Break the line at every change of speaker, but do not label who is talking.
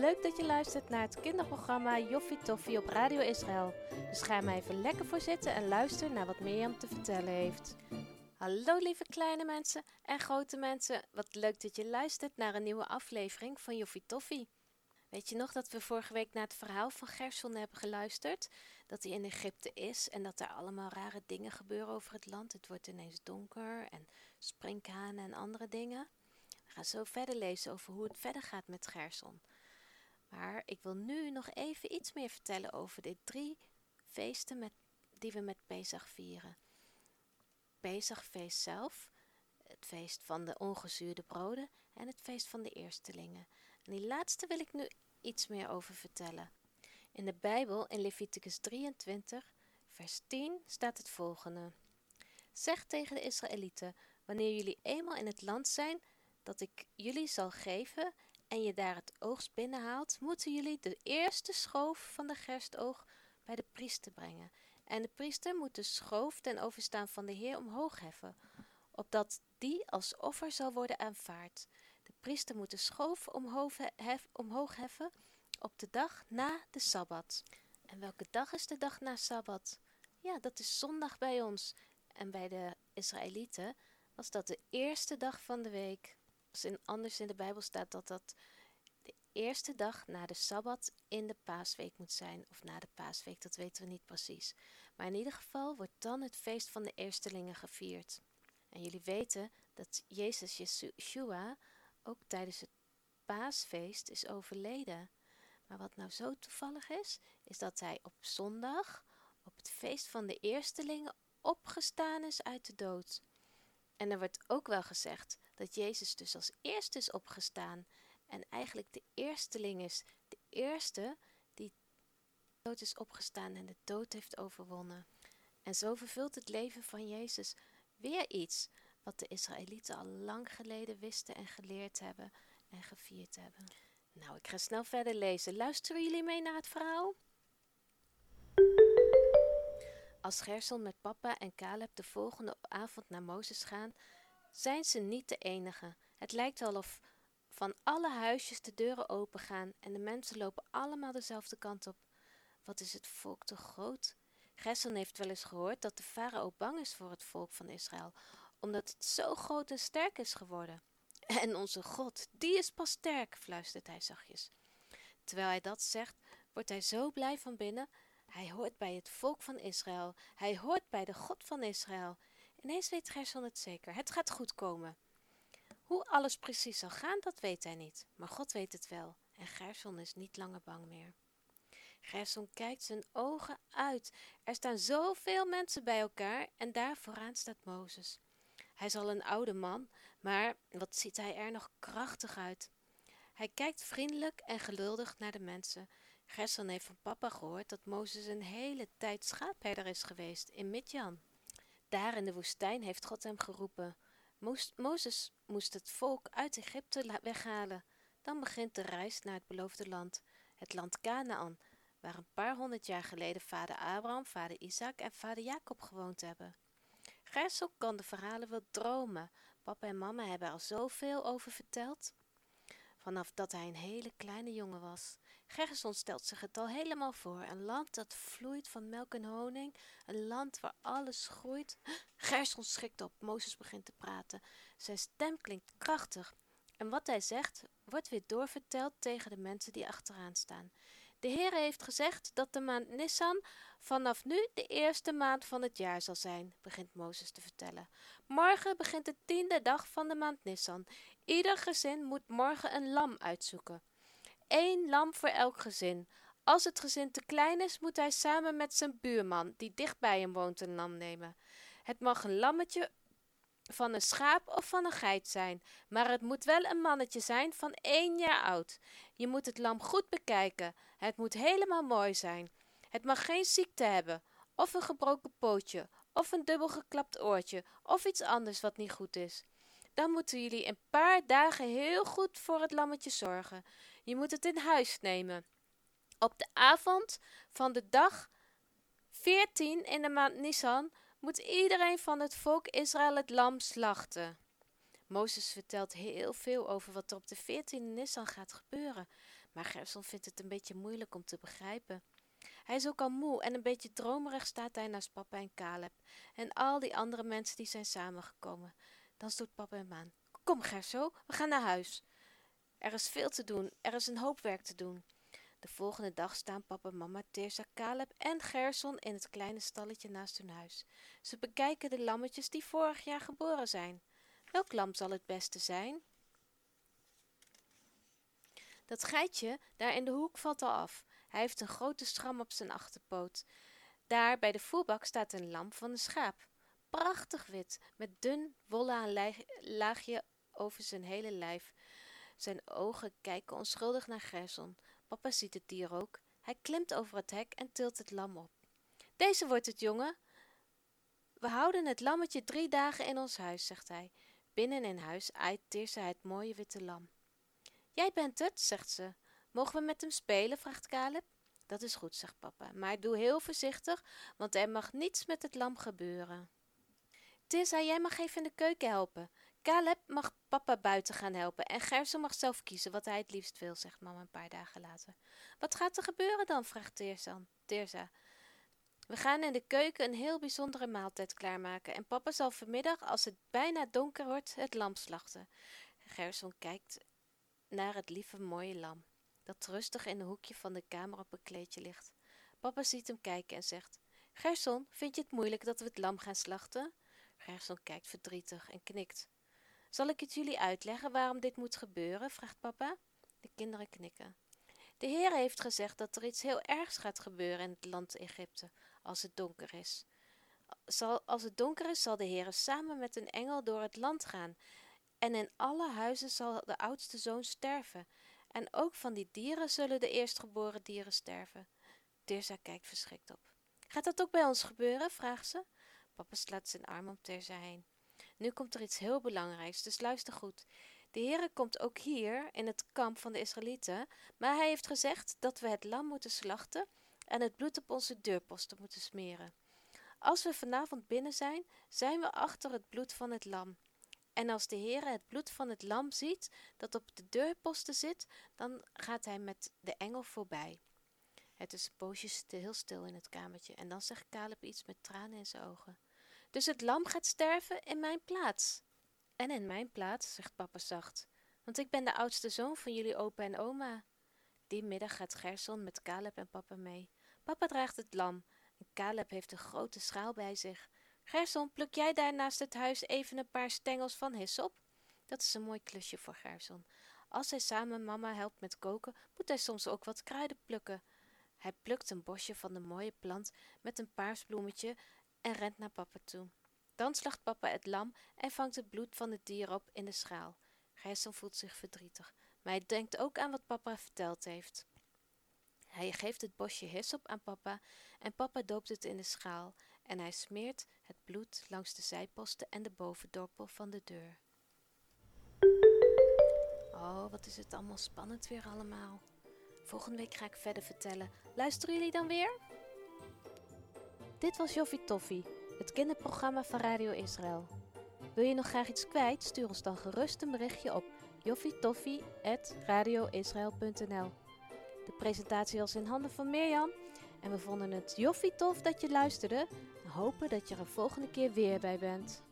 Leuk dat je luistert naar het kinderprogramma Joffie Toffie op Radio Israël. Dus ga maar even lekker voor zitten en luister naar wat Mirjam te vertellen heeft. Hallo lieve kleine mensen en grote mensen. Wat leuk dat je luistert naar een nieuwe aflevering van Joffie Toffie. Weet je nog dat we vorige week naar het verhaal van Gerson hebben geluisterd? Dat hij in Egypte is en dat er allemaal rare dingen gebeuren over het land. Het wordt ineens donker en sprinkhanen en andere dingen. We gaan zo verder lezen over hoe het verder gaat met Gerson. Maar ik wil nu nog even iets meer vertellen over de drie feesten met, die we met Pesach vieren. Pesachfeest zelf, het feest van de ongezuurde broden en het feest van de eerstelingen. En die laatste wil ik nu iets meer over vertellen. In de Bijbel, in Leviticus 23, vers 10, staat het volgende. Zeg tegen de Israëlieten, wanneer jullie eenmaal in het land zijn dat ik jullie zal geven en je daar het oogst binnenhaalt, moeten jullie de eerste schoof van de gerstoog bij de priester brengen. En de priester moet de schoof ten overstaan van de Heer omhoog heffen, opdat die als offer zal worden aanvaard. De priester moet de schoof omhoog, hef, omhoog heffen op de dag na de Sabbat. En welke dag is de dag na Sabbat? Ja, dat is zondag bij ons. En bij de Israëlieten was dat de eerste dag van de week. Dus in, anders in de Bijbel staat dat dat de eerste dag na de Sabbat in de paasweek moet zijn. Of na de paasweek, dat weten we niet precies. Maar in ieder geval wordt dan het feest van de eerstelingen gevierd. En jullie weten dat Jezus Yeshua ook tijdens het paasfeest is overleden. Maar wat nou zo toevallig is, is dat hij op zondag, op het feest van de eerstelingen, opgestaan is uit de dood. En er wordt ook wel gezegd dat Jezus dus als eerste is opgestaan en eigenlijk de eersteling is, de eerste die dood is opgestaan en de dood heeft overwonnen. En zo vervult het leven van Jezus weer iets wat de Israëlieten al lang geleden wisten en geleerd hebben en gevierd hebben. Nou, ik ga snel verder lezen. Luisteren jullie mee naar het verhaal? Als Gerson met papa en Caleb de volgende avond naar Mozes gaan, zijn ze niet de enige. Het lijkt wel of van alle huisjes de deuren opengaan en de mensen lopen allemaal dezelfde kant op. Wat is het volk toch groot? Gerson heeft wel eens gehoord dat de farao bang is voor het volk van Israël, omdat het zo groot en sterk is geworden. En onze God, die is pas sterk, fluistert hij zachtjes. Terwijl hij dat zegt, wordt hij zo blij van binnen. Hij hoort bij het volk van Israël. Hij hoort bij de God van Israël. Ineens weet Gerson het zeker. Het gaat goed komen. Hoe alles precies zal gaan, dat weet hij niet. Maar God weet het wel. En Gerson is niet langer bang meer. Gerson kijkt zijn ogen uit. Er staan zoveel mensen bij elkaar en daar vooraan staat Mozes. Hij is al een oude man, maar wat ziet hij er nog krachtig uit. Hij kijkt vriendelijk en geduldig naar de mensen. Gerson heeft van papa gehoord dat Mozes een hele tijd schaapherder is geweest in Midjan. Daar in de woestijn heeft God hem geroepen. Mozes moest het volk uit Egypte weghalen. Dan begint de reis naar het beloofde land, het land Canaan, waar een paar honderd jaar geleden vader Abraham, vader Isaac en vader Jacob gewoond hebben. Gerson kan de verhalen wel dromen. Papa en mama hebben er al zoveel over verteld. Vanaf dat hij een hele kleine jongen was. Gerson stelt zich het al helemaal voor. Een land dat vloeit van melk en honing. Een land waar alles groeit. Gerson schrikt op. Mozes begint te praten. Zijn stem klinkt krachtig. En wat hij zegt, wordt weer doorverteld tegen de mensen die achteraan staan. De Heer heeft gezegd dat de maand Nissan vanaf nu de eerste maand van het jaar zal zijn, begint Mozes te vertellen. Morgen begint de tiende dag van de maand Nissan. Ieder gezin moet morgen een lam uitzoeken. Eén lam voor elk gezin. Als het gezin te klein is, moet hij samen met zijn buurman, die dicht bij hem woont, een lam nemen. Het mag een lammetje van een schaap of van een geit zijn, maar het moet wel een mannetje zijn van één jaar oud. Je moet het lam goed bekijken. Het moet helemaal mooi zijn. Het mag geen ziekte hebben, of een gebroken pootje, of een dubbel geklapt oortje, of iets anders wat niet goed is. Dan moeten jullie een paar dagen heel goed voor het lammetje zorgen. Je moet het in huis nemen. Op de avond van de dag 14 in de maand Nisan moet iedereen van het volk Israël het lam slachten. Mozes vertelt heel veel over wat er op de 14e Nisan gaat gebeuren. Maar Gerson vindt het een beetje moeilijk om te begrijpen. Hij is ook al moe en een beetje dromerig staat hij naast papa en Caleb en al die andere mensen die zijn samengekomen. Dan stoot papa hem aan. Kom Gerso, we gaan naar huis. Er is veel te doen, er is een hoop werk te doen. De volgende dag staan papa, mama, Teersa, Caleb en Gerson in het kleine stalletje naast hun huis. Ze bekijken de lammetjes die vorig jaar geboren zijn. Welk lam zal het beste zijn? Dat geitje daar in de hoek valt al af. Hij heeft een grote schram op zijn achterpoot. Daar bij de voerbak staat een lam van een schaap. Prachtig wit, met dun wollen laagje over zijn hele lijf. Zijn ogen kijken onschuldig naar Gerson. Papa ziet het dier ook. Hij klimt over het hek en tilt het lam op. Deze wordt het, jongen. We houden het lammetje drie dagen in ons huis, zegt hij. Binnen in huis aait Tirsa het mooie witte lam. Jij bent het, zegt ze. Mogen we met hem spelen? vraagt Caleb. Dat is goed, zegt papa, maar doe heel voorzichtig, want er mag niets met het lam gebeuren. Tissa, jij mag even in de keuken helpen. Caleb mag papa buiten gaan helpen en Gerson mag zelf kiezen wat hij het liefst wil, zegt mama een paar dagen later. Wat gaat er gebeuren dan? vraagt Teersa. We gaan in de keuken een heel bijzondere maaltijd klaarmaken en papa zal vanmiddag, als het bijna donker wordt, het lam slachten. Gerson kijkt naar het lieve mooie lam, dat rustig in een hoekje van de kamer op een kleedje ligt. Papa ziet hem kijken en zegt, Gerson, vind je het moeilijk dat we het lam gaan slachten? Gerson kijkt verdrietig en knikt. Zal ik het jullie uitleggen waarom dit moet gebeuren? vraagt papa. De kinderen knikken. De Heer heeft gezegd dat er iets heel ergs gaat gebeuren in het land Egypte als het donker is. Zal, als het donker is, zal de Heer samen met een engel door het land gaan. En in alle huizen zal de oudste zoon sterven. En ook van die dieren zullen de eerstgeboren dieren sterven. Tirza kijkt verschrikt op. Gaat dat ook bij ons gebeuren? vraagt ze. Papa slaat zijn arm om heen. Nu komt er iets heel belangrijks, dus luister goed. De Heere komt ook hier, in het kamp van de Israëlieten, maar hij heeft gezegd dat we het lam moeten slachten en het bloed op onze deurposten moeten smeren. Als we vanavond binnen zijn, zijn we achter het bloed van het lam. En als de Heere het bloed van het lam ziet dat op de deurposten zit, dan gaat hij met de engel voorbij. Het is een poosje heel stil in het kamertje en dan zegt Caleb iets met tranen in zijn ogen. Dus het lam gaat sterven in mijn plaats. En in mijn plaats, zegt papa zacht, want ik ben de oudste zoon van jullie opa en oma. Die middag gaat Gerson met Caleb en papa mee. Papa draagt het lam en Caleb heeft een grote schaal bij zich. Gerson, pluk jij daar naast het huis even een paar stengels van op? Dat is een mooi klusje voor Gerson. Als hij samen mama helpt met koken, moet hij soms ook wat kruiden plukken. Hij plukt een bosje van de mooie plant met een paars bloemetje en rent naar papa toe. Dan slacht papa het lam en vangt het bloed van het dier op in de schaal. Gerson voelt zich verdrietig, maar hij denkt ook aan wat papa verteld heeft. Hij geeft het bosje hyssop aan papa en papa doopt het in de schaal en hij smeert het bloed langs de zijposten en de bovendorpel van de deur. Oh, wat is het allemaal spannend weer allemaal. Volgende week ga ik verder vertellen. Luisteren jullie dan weer? Dit was Joffie Toffie, het kinderprogramma van Radio Israël. Wil je nog graag iets kwijt? Stuur ons dan gerust een berichtje op joffietoffie.radioisrael.nl De presentatie was in handen van Mirjam en we vonden het joffie tof dat je luisterde en hopen dat je er volgende keer weer bij bent.